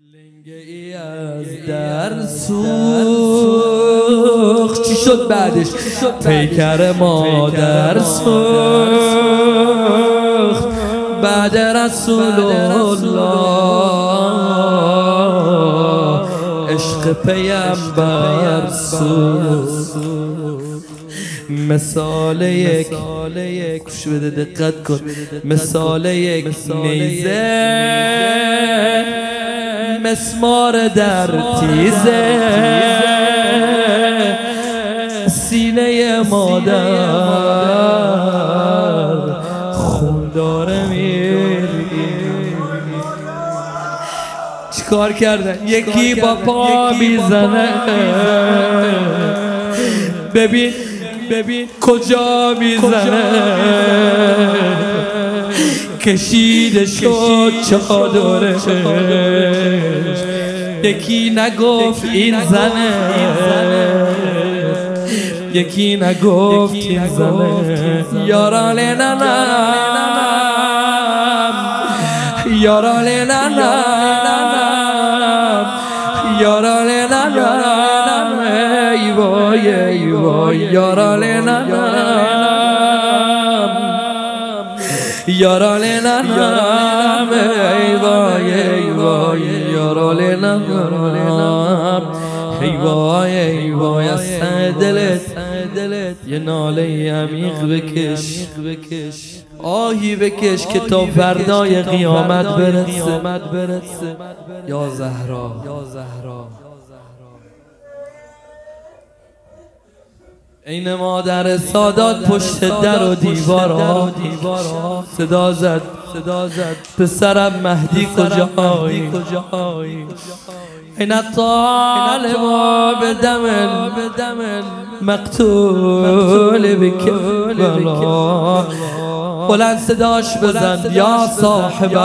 لنگه ای از در سوخت. چی شد بعدش؟ پیکر مادر سوخت. بعد رسول الله عشق پیمبر سوخت. مثال یک گوش بده دقت کن. مثال یک نیزه. مسمار در تیزه. سینه مادر خون داره چیکار کردن؟ یکی با پا می‌زنه. ببین ببین کجا می‌زنه؟ کشیده شد چادرش. یکی نگفت این زنه. یکی نگفت این زنه. یاران ننم. یاران ننم. یاران ننم. ای وای ای وای. یاران ننم. یارال ننم ای وای ای وای یارال ننم ای وای ای وای از دلت دلت. یه ناله عمیق بکش. آهی بکش که تا فردای قیامت برسه. یا زهرا. این مادر سادات پشت در و دیوارا صدا زد صدا زد. پسرم مهدی کجایی؟ این طالب به دم مقتول بکربلا بلند صداش بزن یا صاحبه